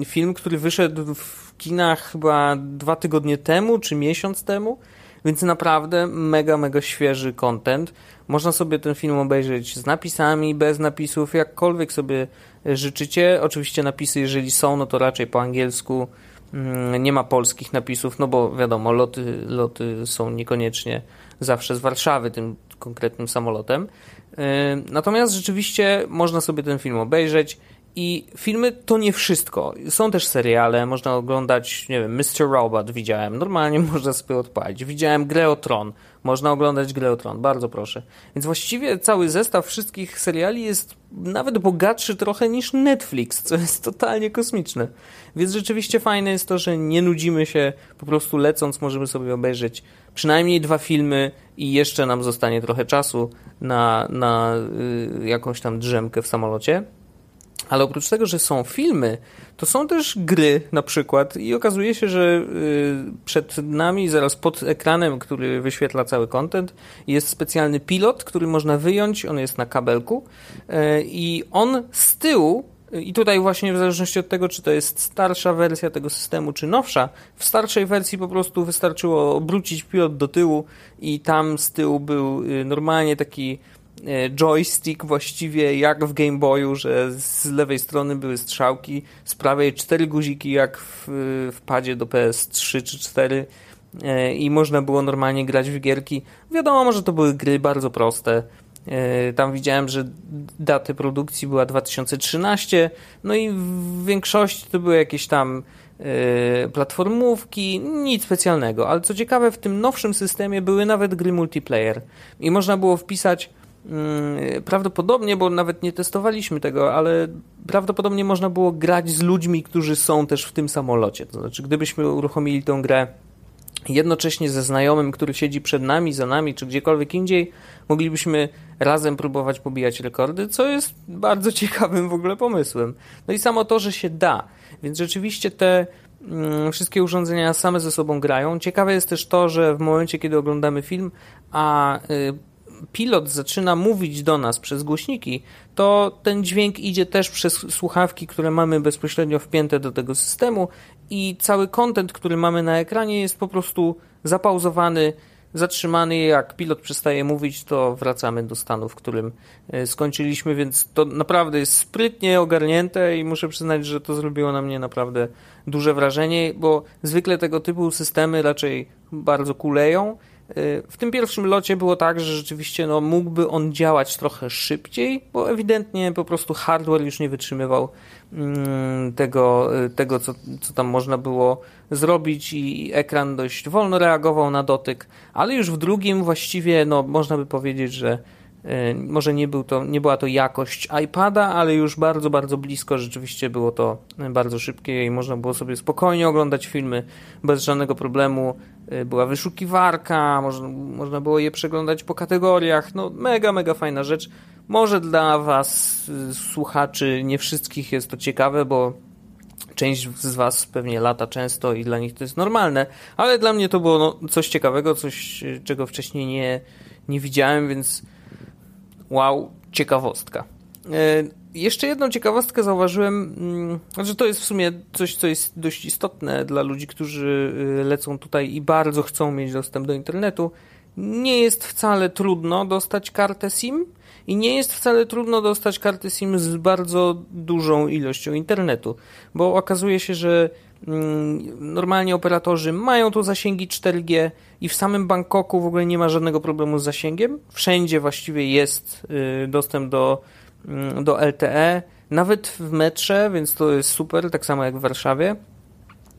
film, który wyszedł w kinach chyba dwa tygodnie temu, czy miesiąc temu, więc naprawdę mega, mega świeży content. Można sobie ten film obejrzeć z napisami, bez napisów, jakkolwiek sobie życzycie. Oczywiście napisy, jeżeli są, no to raczej po angielsku. Mm, nie ma polskich napisów, no bo wiadomo, loty, loty są niekoniecznie zawsze z Warszawy tym konkretnym samolotem. Yy, natomiast rzeczywiście można sobie ten film obejrzeć i filmy to nie wszystko. Są też seriale, można oglądać, nie wiem, Mr. Robot widziałem, normalnie można sobie odpalić. Widziałem Grę o Tron, można oglądać Grę o Tron, bardzo proszę. Więc właściwie cały zestaw wszystkich seriali jest nawet bogatszy trochę niż Netflix, co jest totalnie kosmiczne. Więc rzeczywiście fajne jest to, że nie nudzimy się, po prostu lecąc możemy sobie obejrzeć przynajmniej dwa filmy i jeszcze nam zostanie trochę czasu na, na y, jakąś tam drzemkę w samolocie. Ale oprócz tego, że są filmy, to są też gry na przykład i okazuje się, że y, przed nami, zaraz pod ekranem, który wyświetla cały content, jest specjalny pilot, który można wyjąć, on jest na kabelku y, i on z tyłu i tutaj właśnie w zależności od tego, czy to jest starsza wersja tego systemu, czy nowsza, w starszej wersji po prostu wystarczyło obrócić pilot do tyłu i tam z tyłu był y, normalnie taki joystick właściwie jak w Game Boyu, że z lewej strony były strzałki, z prawej cztery guziki jak w, w padzie do PS3 czy 4 e, i można było normalnie grać w gierki. Wiadomo, że to były gry bardzo proste. E, tam widziałem, że daty produkcji była 2013, no i w większości to były jakieś tam platformówki, nic specjalnego, ale co ciekawe, w tym nowszym systemie były nawet gry multiplayer i można było wpisać prawdopodobnie, bo nawet nie testowaliśmy tego, ale prawdopodobnie można było grać z ludźmi, którzy są też w tym samolocie. To znaczy, gdybyśmy uruchomili tę grę jednocześnie ze znajomym, który siedzi przed nami, za nami, czy gdziekolwiek indziej, moglibyśmy razem próbować pobijać rekordy, co jest bardzo ciekawym w ogóle pomysłem. No i samo to, że się da. Więc rzeczywiście te mm, wszystkie urządzenia same ze sobą grają. Ciekawe jest też to, że w momencie, kiedy oglądamy film, a y, pilot zaczyna mówić do nas przez głośniki, to ten dźwięk idzie też przez słuchawki, które mamy bezpośrednio wpięte do tego systemu i cały kontent, który mamy na ekranie jest po prostu zapauzowany zatrzymany. Jak pilot przestaje mówić, to wracamy do stanu, w którym e, skończyliśmy, więc to naprawdę jest sprytnie ogarnięte i muszę przyznać, że to zrobiło na mnie naprawdę duże wrażenie, bo zwykle tego typu systemy raczej bardzo kuleją. W tym pierwszym locie było tak, że rzeczywiście no, mógłby on działać trochę szybciej, bo ewidentnie po prostu hardware już nie wytrzymywał mm, tego, tego co, co tam można było zrobić i ekran dość wolno reagował na dotyk, ale już w drugim właściwie no, można by powiedzieć, że y, może nie, był to, nie była to jakość iPada, ale już bardzo, bardzo blisko rzeczywiście było to bardzo szybkie i można było sobie spokojnie oglądać filmy bez żadnego problemu. Y, była wyszukiwarka, można, można było je przeglądać po kategoriach. No, mega, mega fajna rzecz. Może dla Was, słuchaczy, nie wszystkich jest to ciekawe, bo część z Was pewnie lata często i dla nich to jest normalne, ale dla mnie to było no, coś ciekawego, coś, czego wcześniej nie, nie widziałem, więc wow, ciekawostka. E, jeszcze jedną ciekawostkę zauważyłem, mm, że to jest w sumie coś, co jest dość istotne dla ludzi, którzy y, lecą tutaj i bardzo chcą mieć dostęp do internetu. Nie jest wcale trudno dostać kartę SIM i nie jest wcale trudno dostać kartę SIM z bardzo dużą ilością internetu, bo okazuje się, że normalnie operatorzy mają tu zasięgi 4G i w samym Bangkoku w ogóle nie ma żadnego problemu z zasięgiem. Wszędzie właściwie jest y, dostęp do, mm, do LTE, nawet w metrze, więc to jest super, tak samo jak w Warszawie.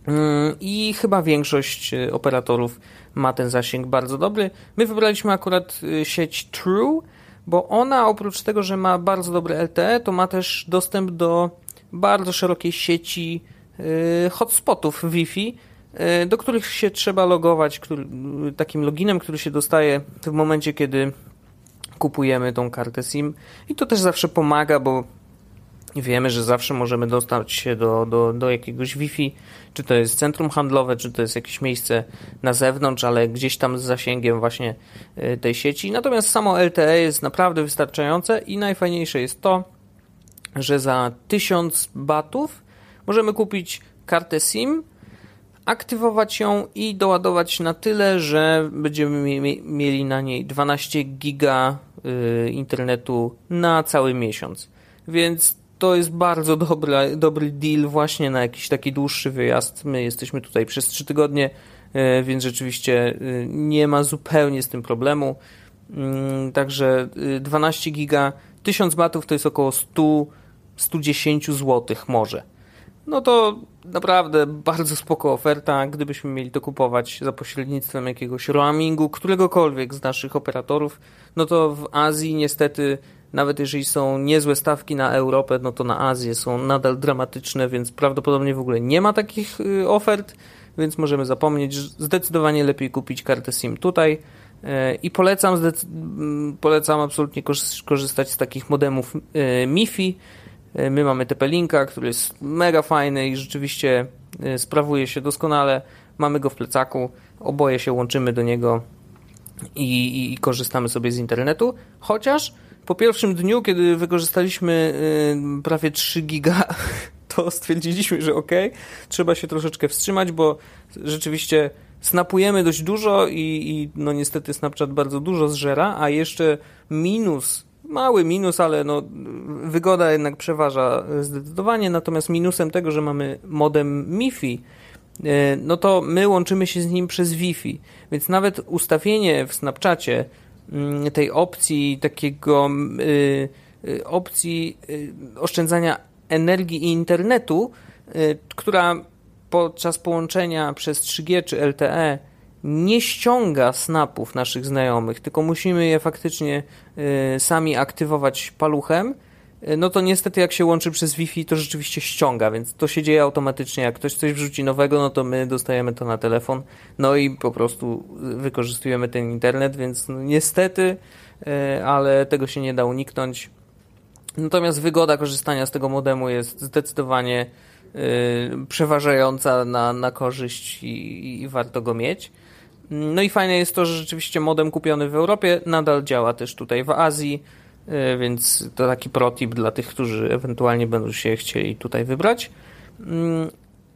Mm, I chyba większość y, operatorów ma ten zasięg bardzo dobry. My wybraliśmy akurat y, sieć True, bo ona oprócz tego, że ma bardzo dobre LTE, to ma też dostęp do bardzo szerokiej sieci hotspotów Wi-Fi, y, do których się trzeba logować takim loginem, który się dostaje w momencie, kiedy kupujemy tą kartę SIM. I to też zawsze pomaga, bo wiemy, że zawsze możemy dostać się do, do, do jakiegoś Wi-Fi, czy to jest centrum handlowe, czy to jest jakieś miejsce na zewnątrz, ale gdzieś tam z zasięgiem właśnie y, tej sieci. Natomiast samo LTE jest naprawdę wystarczające i najfajniejsze jest to, że za 1000 batów możemy kupić kartę SIM, aktywować ją i doładować na tyle, że będziemy mieli na niej 12 giga y, internetu na cały miesiąc. Więc to jest bardzo dobry, dobry deal właśnie na jakiś taki dłuższy wyjazd. My jesteśmy tutaj przez 3 tygodnie, e, więc rzeczywiście e, nie ma zupełnie z tym problemu. Mm, także 12 e, giga, 1000 batów to jest około 100, 110 zł może. No to naprawdę bardzo spoko oferta. Gdybyśmy mieli to kupować za pośrednictwem jakiegoś roamingu, któregokolwiek z naszych operatorów, no to w Azji niestety nawet jeżeli są niezłe stawki na Europę, no to na Azję są nadal dramatyczne, więc prawdopodobnie w ogóle nie ma takich y, ofert, więc możemy zapomnieć. Zdecydowanie lepiej kupić kartę SIM tutaj. Y, I polecam, polecam absolutnie korzystać z takich modemów y, MIFI. My mamy TP-Linka, który jest mega fajny i rzeczywiście sprawuje się doskonale. Mamy go w plecaku, oboje się łączymy do niego i, i korzystamy sobie z internetu. Chociaż po pierwszym dniu, kiedy wykorzystaliśmy y, prawie 3 giga, to stwierdziliśmy, że ok, trzeba się troszeczkę wstrzymać, bo rzeczywiście snapujemy dość dużo i, i no niestety Snapchat bardzo dużo zżera, a jeszcze minus mały minus, ale no, wygoda jednak przeważa zdecydowanie. Natomiast minusem tego, że mamy modem MiFi, y, no to my łączymy się z nim przez Wi-Fi. Więc nawet ustawienie w Snapchacie Mm, tej opcji takiego y, y, opcji y, oszczędzania energii i internetu, która podczas połączenia przez 3G czy LTE nie ściąga snapów naszych znajomych, tylko musimy je faktycznie sami aktywować paluchem E, no to niestety jak się łączy przez Wi-Fi, to rzeczywiście ściąga, więc to się dzieje automatycznie. Jak ktoś coś wrzuci nowego, no to my dostajemy to na telefon, no i po prostu wykorzystujemy ten internet, więc no niestety, ale tego się nie da uniknąć. Natomiast wygoda korzystania z tego modemu jest zdecydowanie przeważająca na, na korzyść i, i warto go mieć. No i fajne jest to, że rzeczywiście modem kupiony w Europie nadal działa też tutaj w Azji E, więc to taki protip dla tych, którzy ewentualnie będą się chcieli tutaj wybrać. Mm,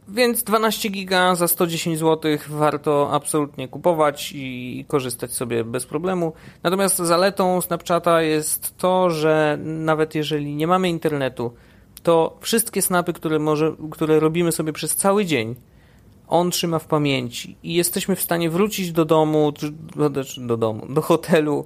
Więc 12 giga za 110 zł warto absolutnie kupować i korzystać sobie bez problemu. Natomiast zaletą Snapchata jest to, że nawet jeżeli nie mamy internetu, to wszystkie snapy, które, może, które robimy sobie przez cały dzień, on trzyma w pamięci i jesteśmy w stanie wrócić do domu, do domu, do hotelu,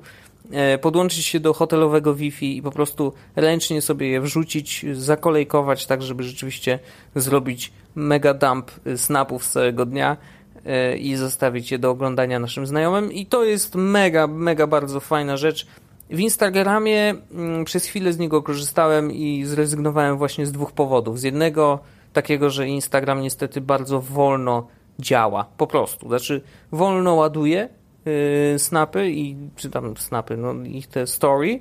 e, podłączyć się do hotelowego Wi-Fi i po prostu ręcznie sobie je wrzucić, zakolejkować tak, żeby rzeczywiście zrobić mega dump snapów z całego dnia e, i zostawić je do oglądania naszym znajomym i to jest mega, mega bardzo fajna rzecz. W Instagramie mm, przez chwilę z niego korzystałem i zrezygnowałem właśnie z dwóch powodów. Z jednego takiego, że Instagram niestety bardzo wolno działa, po prostu. Znaczy wolno ładuje yy, snapy i czy tam snapy, no ich te story yy,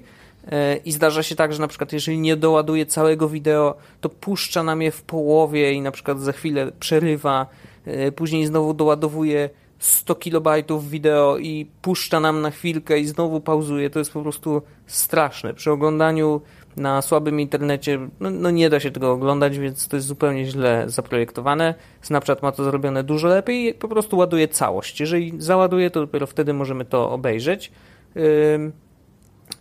i zdarza się tak, że na przykład jeżeli nie doładuje całego wideo, to puszcza nam je w połowie i na przykład za chwilę przerywa, yy, później znowu doładowuje 100 kilobajtów wideo i puszcza nam na chwilkę i znowu pauzuje. To jest po prostu straszne. Przy oglądaniu na słabym internecie no, no, nie da się tego oglądać, więc to jest zupełnie źle zaprojektowane. Snapchat ma to zrobione dużo lepiej po prostu ładuje całość. Jeżeli załaduje, to dopiero wtedy możemy to obejrzeć.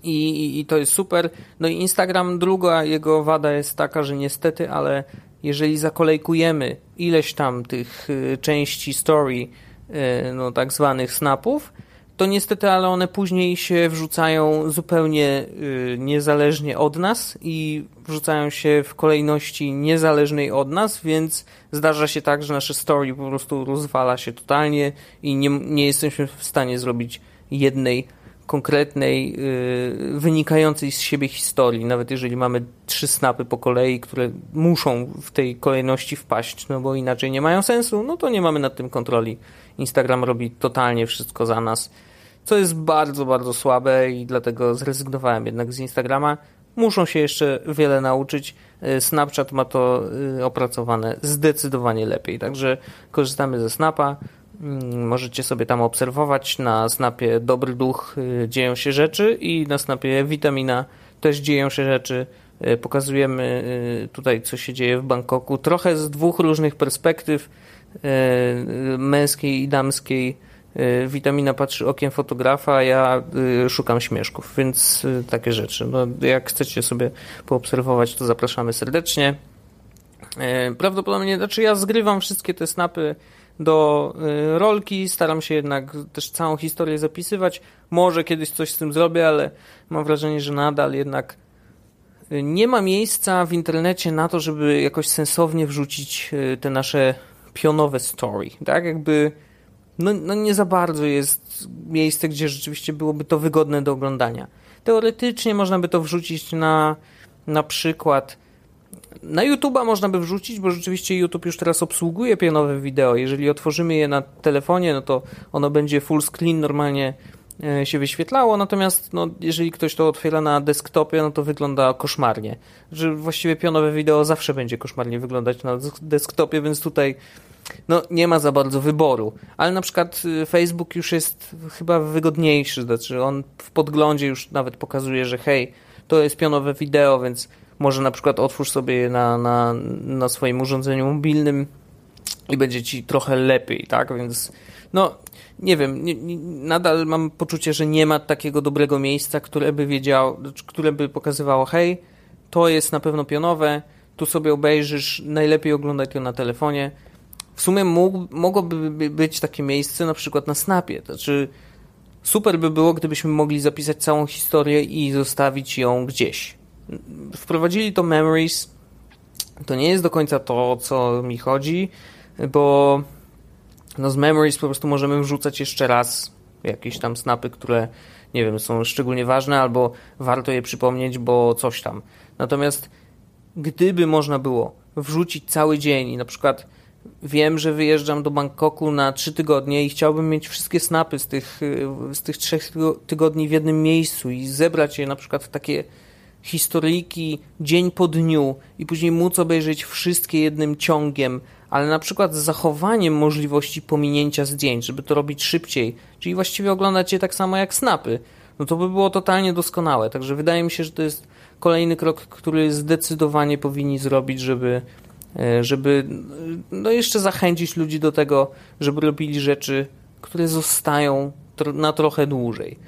I, i, I, to jest super. No i Instagram, druga jego wada jest taka, że niestety, ale jeżeli zakolejkujemy ileś tam tych y, części story, y, no tak zwanych snapów, to niestety, ale one później się wrzucają zupełnie y, niezależnie od nas i wrzucają się w kolejności niezależnej od nas, więc zdarza się tak, że nasze story po prostu rozwala się totalnie i nie, nie jesteśmy w stanie zrobić jednej konkretnej, y, wynikającej z siebie historii, nawet jeżeli mamy trzy snapy po kolei, które muszą w tej kolejności wpaść, no bo inaczej nie mają sensu, no to nie mamy nad tym kontroli. Instagram robi totalnie wszystko za nas, co jest bardzo, bardzo słabe i dlatego zrezygnowałem jednak z Instagrama. Muszą się jeszcze wiele nauczyć. Y, Snapchat ma to y, opracowane zdecydowanie lepiej, także korzystamy ze Snapa. Mm, możecie sobie tam obserwować. Na snapie Dobry Duch y, dzieją się rzeczy i na snapie Witamina też dzieją się rzeczy. Pokazujemy tutaj, co się dzieje w Bangkoku. Trochę z dwóch różnych perspektyw męskiej i damskiej. Witamina patrzy okiem fotografa, a ja szukam śmieszków, więc takie rzeczy. No, jak chcecie sobie poobserwować, to zapraszamy serdecznie. Prawdopodobnie, znaczy ja zgrywam wszystkie te snapy do rolki. Staram się jednak też całą historię zapisywać. Może kiedyś coś z tym zrobię, ale mam wrażenie, że nadal jednak nie ma miejsca w internecie na to, żeby jakoś sensownie wrzucić te nasze pionowe story. Tak jakby no, no nie za bardzo jest miejsce, gdzie rzeczywiście byłoby to wygodne do oglądania. Teoretycznie można by to wrzucić na na przykład na YouTube'a można by wrzucić, bo rzeczywiście YouTube już teraz obsługuje pionowe wideo. Jeżeli otworzymy je na telefonie, no to ono będzie full screen normalnie się wyświetlało, natomiast no, jeżeli ktoś to otwiera na desktopie, no to wygląda koszmarnie. Że właściwie pionowe wideo zawsze będzie koszmarnie wyglądać na desktopie, więc tutaj no, nie ma za bardzo wyboru. Ale na przykład y, Facebook już jest chyba wygodniejszy, znaczy on w podglądzie już nawet pokazuje, że hej, to jest pionowe wideo, więc może na przykład otwórz sobie je na, na, na swoim urządzeniu mobilnym i będzie ci trochę lepiej, tak? Więc no, nie wiem, nie, nie, nadal mam poczucie, że nie ma takiego dobrego miejsca, które by wiedziało, które by pokazywało, hej, to jest na pewno pionowe, tu sobie obejrzysz, najlepiej oglądać to na telefonie. W sumie mógł, mogłoby być takie miejsce na przykład na Snapie, znaczy super by było, gdybyśmy mogli zapisać całą historię i zostawić ją gdzieś wprowadzili to Memories. To nie jest do końca to, o co mi chodzi, bo no z Memories po prostu możemy wrzucać jeszcze raz jakieś tam snapy, które nie wiem, są szczególnie ważne, albo warto je przypomnieć, bo coś tam. Natomiast gdyby można było wrzucić cały dzień i na przykład wiem, że wyjeżdżam do Bangkoku na trzy tygodnie i chciałbym mieć wszystkie snapy z tych, z tych trzech tygodni w jednym miejscu i zebrać je na przykład w takie historyjki dzień po dniu i później móc obejrzeć wszystkie jednym ciągiem, ale na przykład z zachowaniem możliwości pominięcia zdjęć, żeby to robić szybciej, czyli właściwie oglądać je tak samo jak snapy, no to by było totalnie doskonałe. Także wydaje mi się, że to jest kolejny krok, który zdecydowanie powinni zrobić, żeby żeby no jeszcze zachęcić ludzi do tego, żeby robili rzeczy, które zostają na trochę dłużej.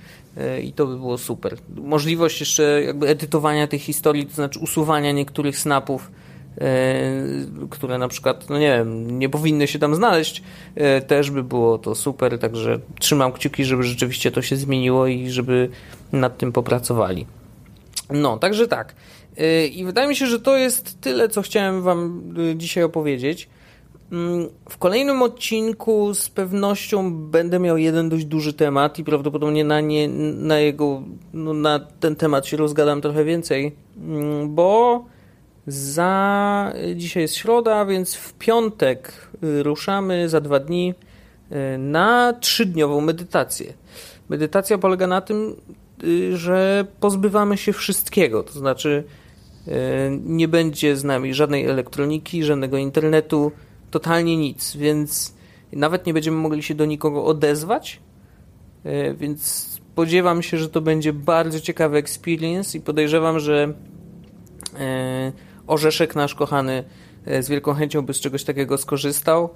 I to by było super. Możliwość jeszcze jakby edytowania tej historii, to znaczy usuwania niektórych snapów, które na przykład, no nie wiem, nie powinny się tam znaleźć, też by było to super. Także trzymam kciuki, żeby rzeczywiście to się zmieniło i żeby nad tym popracowali. No, także tak. Y, I wydaje mi się, że to jest tyle, co chciałem Wam dzisiaj opowiedzieć. Mm, w kolejnym odcinku z pewnością będę miał jeden dość duży temat i prawdopodobnie na, nie, na jego, no na ten temat się rozgadam trochę więcej, mm, bo za dzisiaj jest środa, więc w piątek y, ruszamy za dwa dni na trzydniową medytację. Medytacja polega na tym, że pozbywamy się wszystkiego, to znaczy nie będzie z nami żadnej elektroniki, żadnego internetu, totalnie nic, więc nawet nie będziemy mogli się do nikogo odezwać, więc spodziewam się, że to będzie bardzo ciekawy experience i podejrzewam, że Orzeszek nasz kochany z wielką chęcią by z czegoś takiego skorzystał,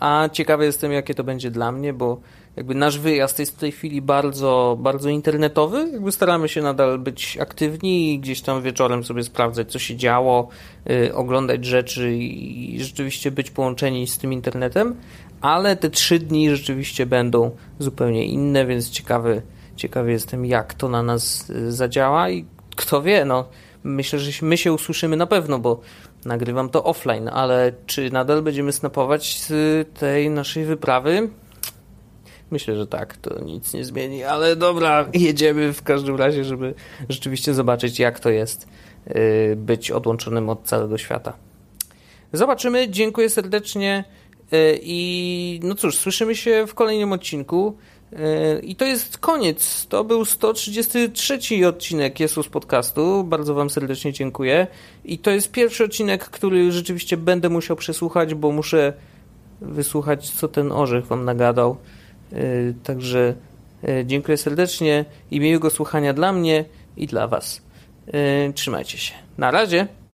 a ciekawy jestem, jakie to będzie dla mnie, bo jakby nasz wyjazd jest w tej chwili bardzo, bardzo internetowy. Jakby staramy się nadal być aktywni i gdzieś tam wieczorem sobie sprawdzać, co się działo, yy, oglądać rzeczy i, i rzeczywiście być połączeni z tym internetem, ale te trzy dni rzeczywiście będą zupełnie inne, więc ciekawy, ciekawy jestem, jak to na nas zadziała i kto wie, no myślę, że my się usłyszymy na pewno, bo nagrywam to offline, ale czy nadal będziemy snapować z tej naszej wyprawy? Myślę, że tak, to nic nie zmieni, ale dobra, jedziemy w każdym razie, żeby rzeczywiście zobaczyć, jak to jest y, być odłączonym od całego świata. Zobaczymy, dziękuję serdecznie y, i no cóż, słyszymy się w kolejnym odcinku. I to jest koniec. To był 133 odcinek Jesus Podcastu. Bardzo Wam serdecznie dziękuję. I to jest pierwszy odcinek, który rzeczywiście będę musiał przesłuchać, bo muszę wysłuchać, co ten orzech Wam nagadał. Y, także y, dziękuję serdecznie i miłego słuchania dla mnie i dla Was. Y, trzymajcie się. Na razie.